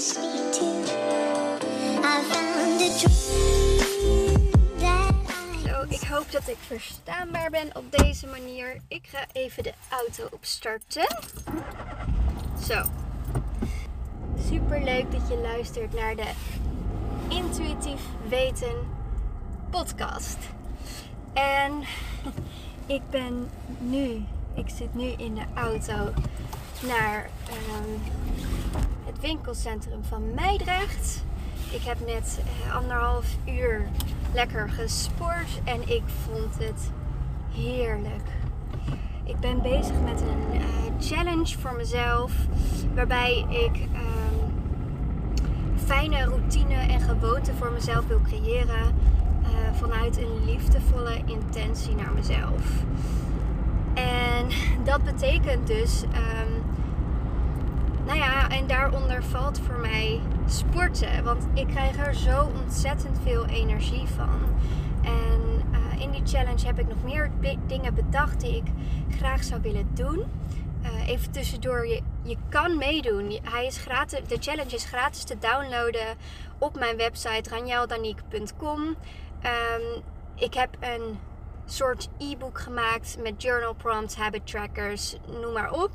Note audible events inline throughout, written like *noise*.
Zo, ik hoop dat ik verstaanbaar ben op deze manier. Ik ga even de auto opstarten. Zo. Super leuk dat je luistert naar de Intuïtief Weten podcast. En ik ben nu, ik zit nu in de auto naar het winkelcentrum van Meidrecht. Ik heb net eh, anderhalf uur lekker gesport en ik vond het heerlijk. Ik ben bezig met een eh, challenge voor mezelf, waarbij ik ehm, fijne routine en gewoonte voor mezelf wil creëren eh, vanuit een liefdevolle intentie naar mezelf. En dat betekent dus, ehm, nou ja, en daaronder valt voor mij sporten. Want ik krijg er zo ontzettend veel energie van. En eh, in die challenge heb ik nog meer dingen bedacht die ik graag zou willen doen. Eh, even tussendoor, je, je kan meedoen. Hij is gratis, de challenge is gratis te downloaden op mijn website ranjaldaniek.com. Ehm, ik heb een soort e-book gemaakt met journal prompts, habit trackers, noem maar op.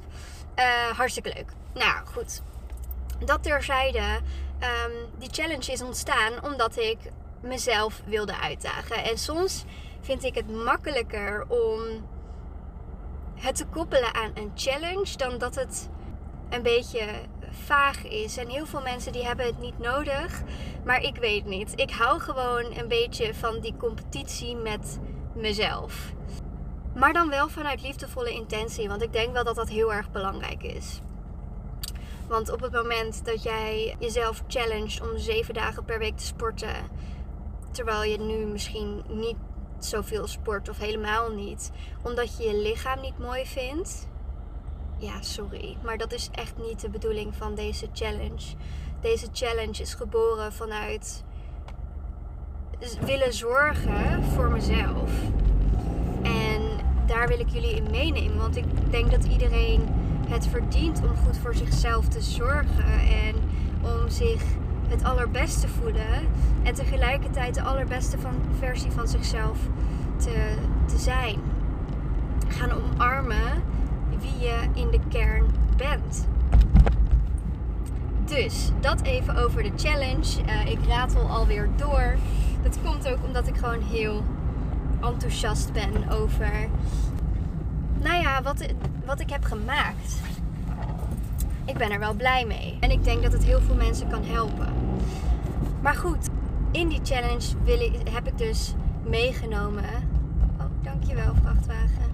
Eh, hartstikke leuk. Nou goed, dat terzijde. Ehm, die challenge is ontstaan omdat ik mezelf wilde uitdagen. En soms vind ik het makkelijker om het te koppelen aan een challenge dan dat het een beetje vaag is. En heel veel mensen die hebben het niet nodig, maar ik weet niet. Ik hou gewoon een beetje van die competitie met mezelf. Maar dan wel vanuit liefdevolle intentie, want ik denk wel dat dat heel erg belangrijk is. Want op het moment dat jij jezelf challenged om zeven dagen per week te sporten, terwijl je nu misschien niet zoveel sport of helemaal niet, omdat je je lichaam niet mooi vindt, ja, sorry, maar dat is echt niet de bedoeling van deze challenge. Deze challenge is geboren vanuit willen zorgen voor mezelf. En daar wil ik jullie in meenemen, want ik denk dat iedereen het verdient om goed voor zichzelf te zorgen en om zich het allerbeste voelen en tegelijkertijd de allerbeste van, versie van zichzelf te, te zijn. Gaan omarmen wie je in de kern bent. Dus dat even over de challenge. Eh, ik ratel alweer door. Dat komt ook omdat ik gewoon heel enthousiast ben over, nou ja, wat, wat ik heb gemaakt. Ik ben er wel blij mee. En ik denk dat het heel veel mensen kan helpen. Maar goed, in die challenge wil ik, heb ik dus meegenomen. Oh, dankjewel, vrachtwagen.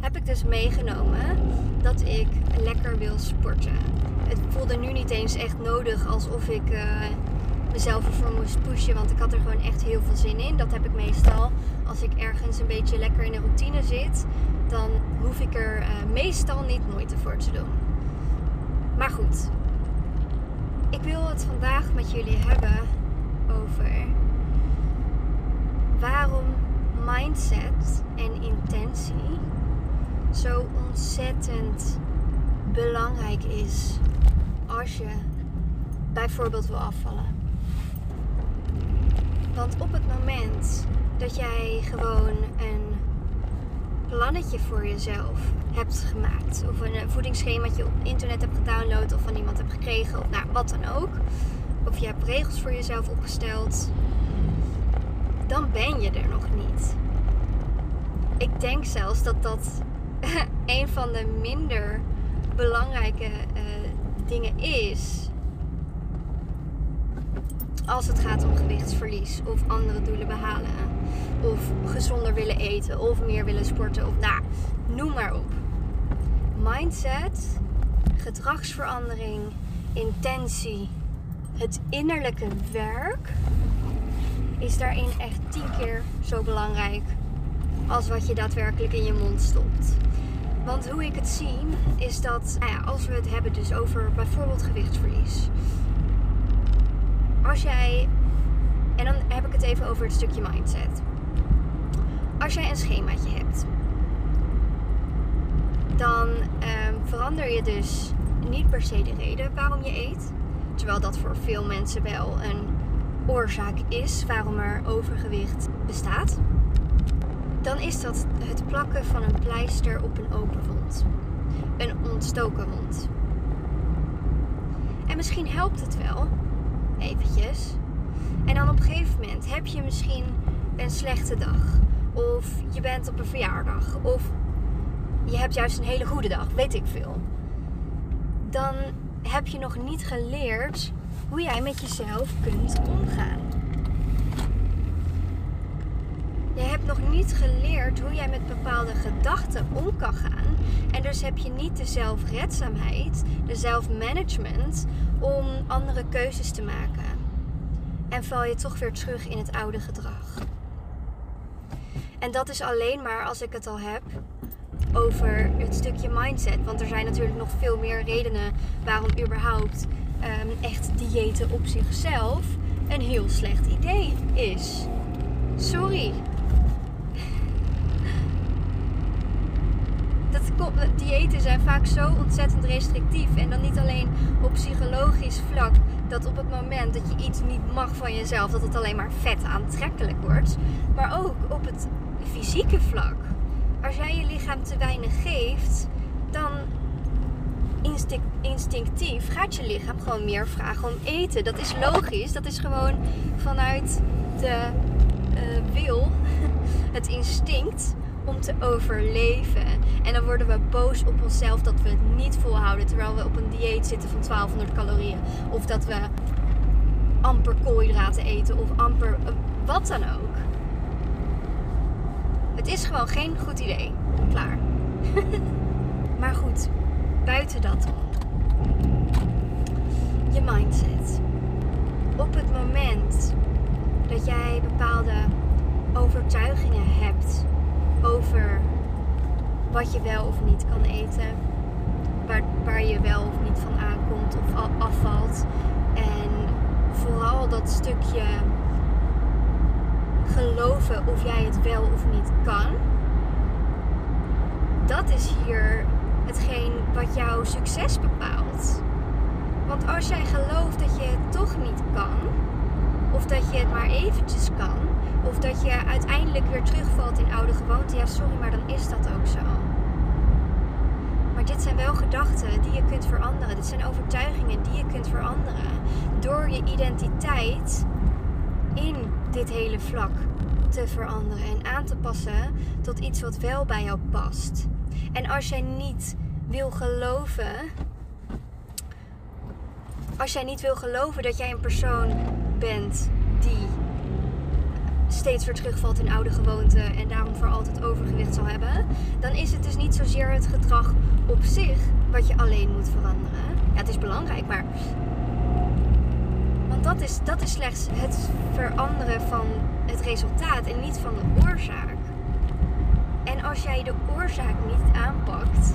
Heb ik dus meegenomen dat ik lekker wil sporten. Het voelde nu niet eens echt nodig alsof ik eh, mezelf ervoor moest pushen. Want ik had er gewoon echt heel veel zin in. Dat heb ik meestal als ik ergens een beetje lekker in de routine zit. Dan hoef ik er eh, meestal niet moeite voor te doen. Maar goed, ik wil het vandaag met jullie hebben over waarom mindset en intentie zo ontzettend belangrijk is als je bijvoorbeeld wil afvallen. Want op het moment dat jij gewoon een plannetje voor jezelf hebt gemaakt, of een voedingsschemaatje op internet hebt gedownload of van iemand hebt gekregen, of nou wat dan ook, of je hebt regels voor jezelf opgesteld, dan ben je er nog niet. Ik denk zelfs dat dat *laughs* een van de minder belangrijke eh, dingen is. Als het gaat om gewichtsverlies of andere doelen behalen. Of gezonder willen eten of meer willen sporten. Of nou, noem maar op. Mindset, gedragsverandering, intentie, het innerlijke werk is daarin echt tien keer zo belangrijk als wat je daadwerkelijk in je mond stopt. Want hoe ik het zie, is dat nou ja, als we het hebben dus over bijvoorbeeld gewichtsverlies. Als jij, en dan heb ik het even over het stukje mindset. Als jij een schemaatje hebt, dan ehm, verander je dus niet per se de reden waarom je eet. Terwijl dat voor veel mensen wel een oorzaak is waarom er overgewicht bestaat. Dan is dat het plakken van een pleister op een open wond. Een ontstoken wond. En misschien helpt het wel, eventjes. En dan op een gegeven moment heb je misschien een slechte dag. Of je bent op een verjaardag. Of je hebt juist een hele goede dag, weet ik veel. Dan heb je nog niet geleerd hoe jij met jezelf kunt omgaan. Je hebt nog niet geleerd hoe jij met bepaalde gedachten om kan gaan. En dus heb je niet de zelfredzaamheid, de zelfmanagement om andere keuzes te maken. En val je toch weer terug in het oude gedrag. En dat is alleen maar als ik het al heb over het stukje mindset. Want er zijn natuurlijk nog veel meer redenen waarom überhaupt ehm, echt diëten op zichzelf een heel slecht idee is. Sorry. Dat komt, diëten zijn vaak zo ontzettend restrictief. En dan niet alleen op psychologisch vlak. Dat op het moment dat je iets niet mag van jezelf, dat het alleen maar vet aantrekkelijk wordt. Maar ook op het fysieke vlak. Als jij je lichaam te weinig geeft, dan instinct, instinctief gaat je lichaam gewoon meer vragen om eten. Dat is logisch. Dat is gewoon vanuit de uh, wil, *laughs* het instinct om te overleven. En dan worden we boos op onszelf dat we het niet volhouden terwijl we op een dieet zitten van 1200 calorieën. Of dat we amper koolhydraten eten of amper uh, wat dan ook. Het is gewoon geen goed idee. Klaar. *laughs* maar goed, buiten dat Je mindset. Op het moment dat jij bepaalde overtuigingen hebt over wat je wel of niet kan eten, waar, je wel of niet van aankomt of afvalt. En vooral dat stukje geloven of jij het wel of niet kan. Dat is hier hetgeen wat jouw succes bepaalt. Want als jij gelooft dat je het toch niet kan, of dat je het maar eventjes kan, of dat je uiteindelijk weer terugvalt in oude gewoonten, ja sorry, maar dan is dat ook zo. Maar dit zijn wel gedachten die je kunt veranderen. Dit zijn overtuigingen die je kunt veranderen. Door je identiteit in dit hele vlak te veranderen en aan te passen tot iets wat wel bij jou past. En als jij niet wil geloven, als jij niet wil geloven dat jij een persoon bent die steeds weer terugvalt in oude gewoonten en daarom voor altijd overgewicht zal hebben, dan is het dus niet zozeer het gedrag op zich wat je alleen moet veranderen. Ja, het is belangrijk, maar want dat is, dat is slechts het veranderen van het resultaat en niet van de oorzaak. En als jij de oorzaak niet aanpakt,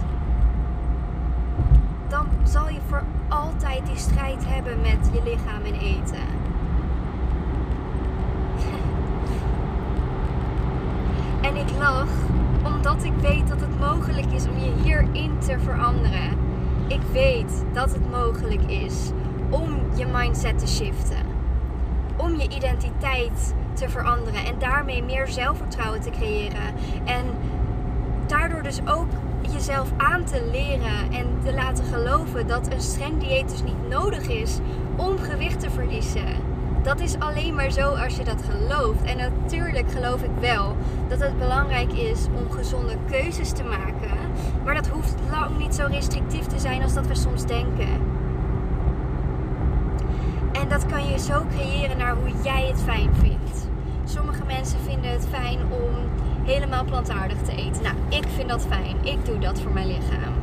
dan zal je voor altijd die strijd hebben met je lichaam en eten. En ik lach omdat ik weet dat het mogelijk is om je hierin te veranderen. Ik weet dat het mogelijk is om je mindset te shiften. Om je identiteit te veranderen en daarmee meer zelfvertrouwen te creëren. En daardoor dus ook jezelf aan te leren en te laten geloven dat een streng dieet dus niet nodig is om gewicht te verliezen. Dat is alleen maar zo als je dat gelooft. En natuurlijk geloof ik wel dat het belangrijk is om gezonde keuzes te maken. Maar dat hoeft lang niet zo restrictief te zijn als dat we soms denken. En dat kan je zo creëren naar hoe jij het fijn vindt. Sommige mensen vinden het fijn om helemaal plantaardig te eten. Nou, ik vind dat fijn. Ik doe dat voor mijn lichaam.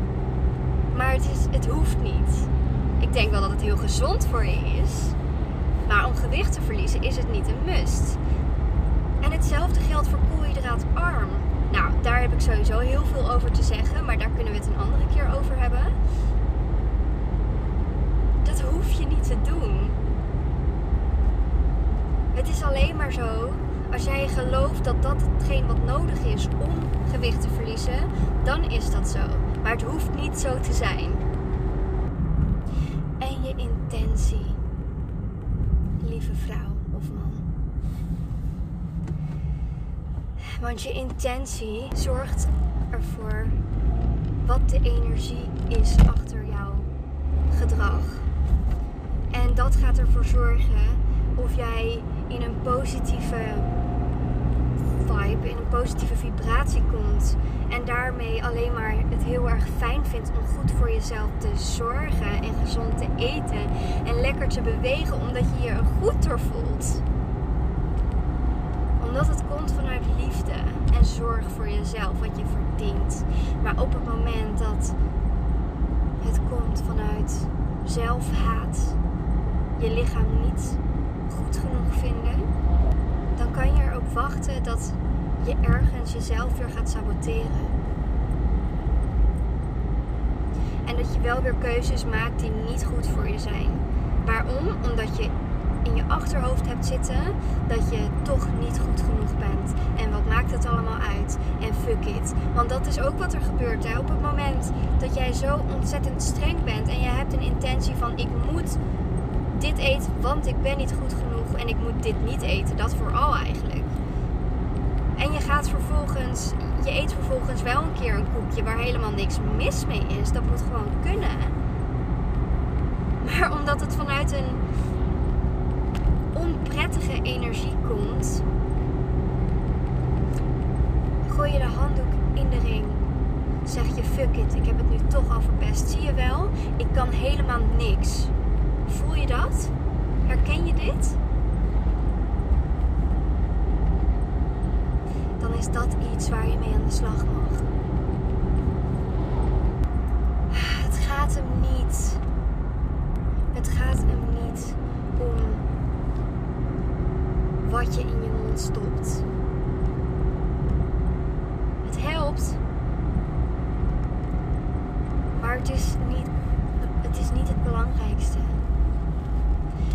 Maar het, is, het hoeft niet. Ik denk wel dat het heel gezond voor je is. Maar om gewicht te verliezen is het niet een must. En hetzelfde geldt voor koolhydraatarm. Nou, daar heb ik sowieso heel veel over te zeggen, maar daar kunnen we het een andere keer over hebben. Dat hoef je niet te doen. Het is alleen maar zo, als jij gelooft dat dat hetgeen wat nodig is om gewicht te verliezen, dan is dat zo. Maar het hoeft niet zo te zijn. intentie, lieve of man. Want je intentie zorgt ervoor wat de energie is achter jouw gedrag. En dat gaat ervoor zorgen of jij in een positieve vibe, in een positieve vibratie komt. En daarmee alleen maar het heel erg fijn vindt om goed voor jezelf te zorgen en gezond te eten en lekker te bewegen omdat je je er goed door voelt. Omdat het komt vanuit liefde en zorg voor jezelf, wat je verdient. Maar op het moment dat het komt vanuit zelfhaat, je lichaam niet goed genoeg vinden, dan kan je er ook wachten dat je ergens jezelf weer gaat saboteren. En dat je wel weer keuzes maakt die niet goed voor je zijn. Waarom? Omdat je in je achterhoofd hebt zitten dat je toch niet goed genoeg bent. En wat maakt het allemaal uit? En fuck it. Want dat is ook wat er gebeurt. Hè? Op het moment dat jij zo ontzettend streng bent en je hebt een intentie van ik moet dit eten, want ik ben niet goed genoeg en ik moet dit niet eten. Dat vooral eigenlijk. En je gaat vervolgens, je eet vervolgens wel een keer een koekje waar helemaal niks mis mee is. Dat moet gewoon kunnen. Omdat het vanuit een onprettige energie komt, gooi je de handdoek in de ring. Zeg je fuck it, ik heb het nu toch al verpest. Zie je wel, ik kan helemaal niks. Voel je dat? Herken je dit? Dan is dat iets waar je mee aan de slag mag. Het gaat hem niet. Het gaat hem niet om je in je mond stopt. Het helpt. Maar het is niet, het is niet het belangrijkste.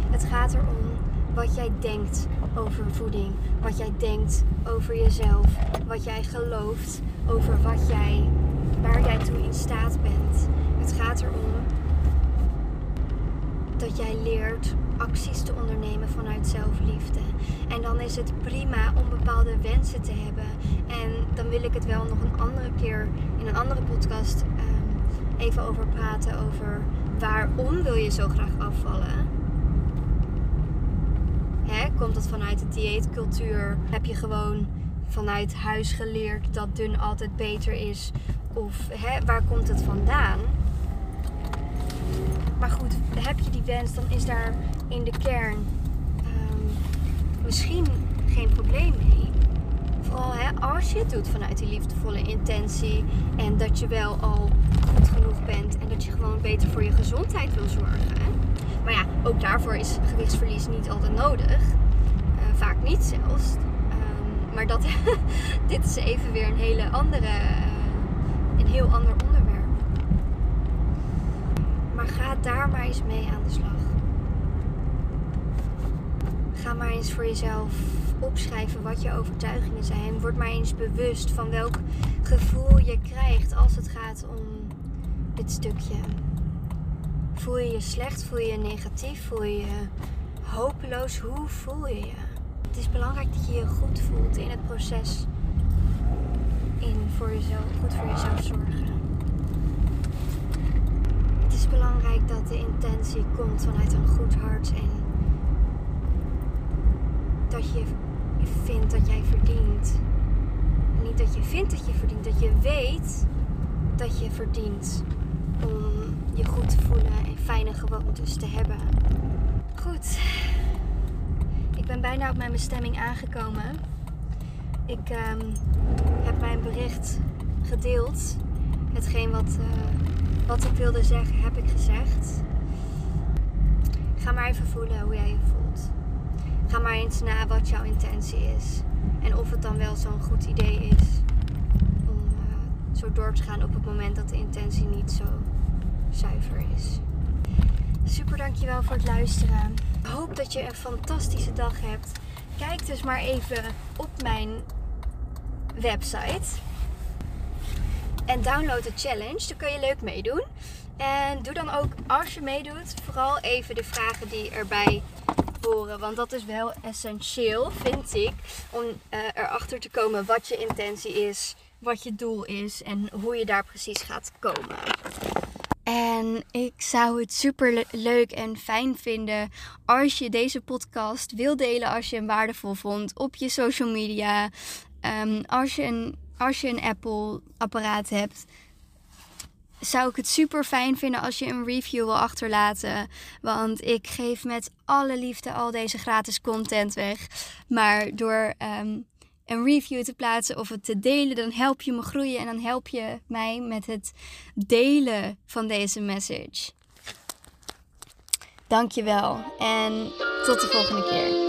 Het gaat erom wat jij denkt over voeding, wat jij denkt over jezelf, wat jij gelooft over wat jij, waar jij toe in staat bent. Het gaat erom dat jij leert acties te ondernemen vanuit zelfliefde. En dan is het prima om bepaalde wensen te hebben. En dan wil ik het wel nog een andere keer in een andere podcast ehm, even over praten. Over waarom wil je zo graag afvallen? Hè, komt dat vanuit de dieetcultuur? Heb je gewoon vanuit huis geleerd dat dun altijd beter is? Of hè, waar komt het vandaan? Maar goed, heb je die wens, dan is daar in de kern ehm, misschien geen probleem mee. Vooral hè, als je het doet vanuit die liefdevolle intentie en dat je wel al goed genoeg bent en dat je gewoon beter voor je gezondheid wil zorgen. Maar ja, ook daarvoor is gewichtsverlies niet altijd nodig. Eh, vaak niet zelfs. Ehm, maar dat, *laughs* dit is even weer een hele andere, eh, een heel ander onderwerp. Ga daar maar eens mee aan de slag. Ga maar eens voor jezelf opschrijven wat je overtuigingen zijn. Word maar eens bewust van welk gevoel je krijgt als het gaat om dit stukje. Voel je je slecht? Voel je je negatief? Voel je je hopeloos? Hoe voel je je? Het is belangrijk dat je je goed voelt in het proces. In voor jezelf, goed voor jezelf zorgen. Belangrijk dat de intentie komt vanuit een goed hart en dat je vindt dat jij verdient. Niet dat je vindt dat je verdient, dat je weet dat je verdient om je goed te voelen en fijne gewoontes te hebben. Goed, ik ben bijna op mijn bestemming aangekomen. Ik ehm, heb mijn bericht gedeeld. Hetgeen wat, eh, wat ik wilde zeggen, heb ik gezegd. Ga maar even voelen hoe jij je voelt. Ga maar eens na wat jouw intentie is. En of het dan wel zo'n goed idee is om eh, zo door te gaan op het moment dat de intentie niet zo zuiver is. Super dankjewel voor het luisteren. Ik hoop dat je een fantastische dag hebt. Kijk dus maar even op mijn website. En download de challenge. Daar kun je leuk meedoen. En doe dan ook als je meedoet, vooral even de vragen die erbij horen. Want dat is wel essentieel, vind ik, om uh, erachter te komen wat je intentie is, wat je doel is en hoe je daar precies gaat komen. En ik zou het super leuk en fijn vinden als je deze podcast wil delen als je hem waardevol vond op je social media. Um, als, je een, als je een Apple apparaat hebt, zou ik het super fijn vinden als je een review wil achterlaten. Want ik geef met alle liefde al deze gratis content weg. Maar door um, een review te plaatsen of het te delen, dan help je me groeien en dan help je mij met het delen van deze message. Dankjewel en tot de volgende keer.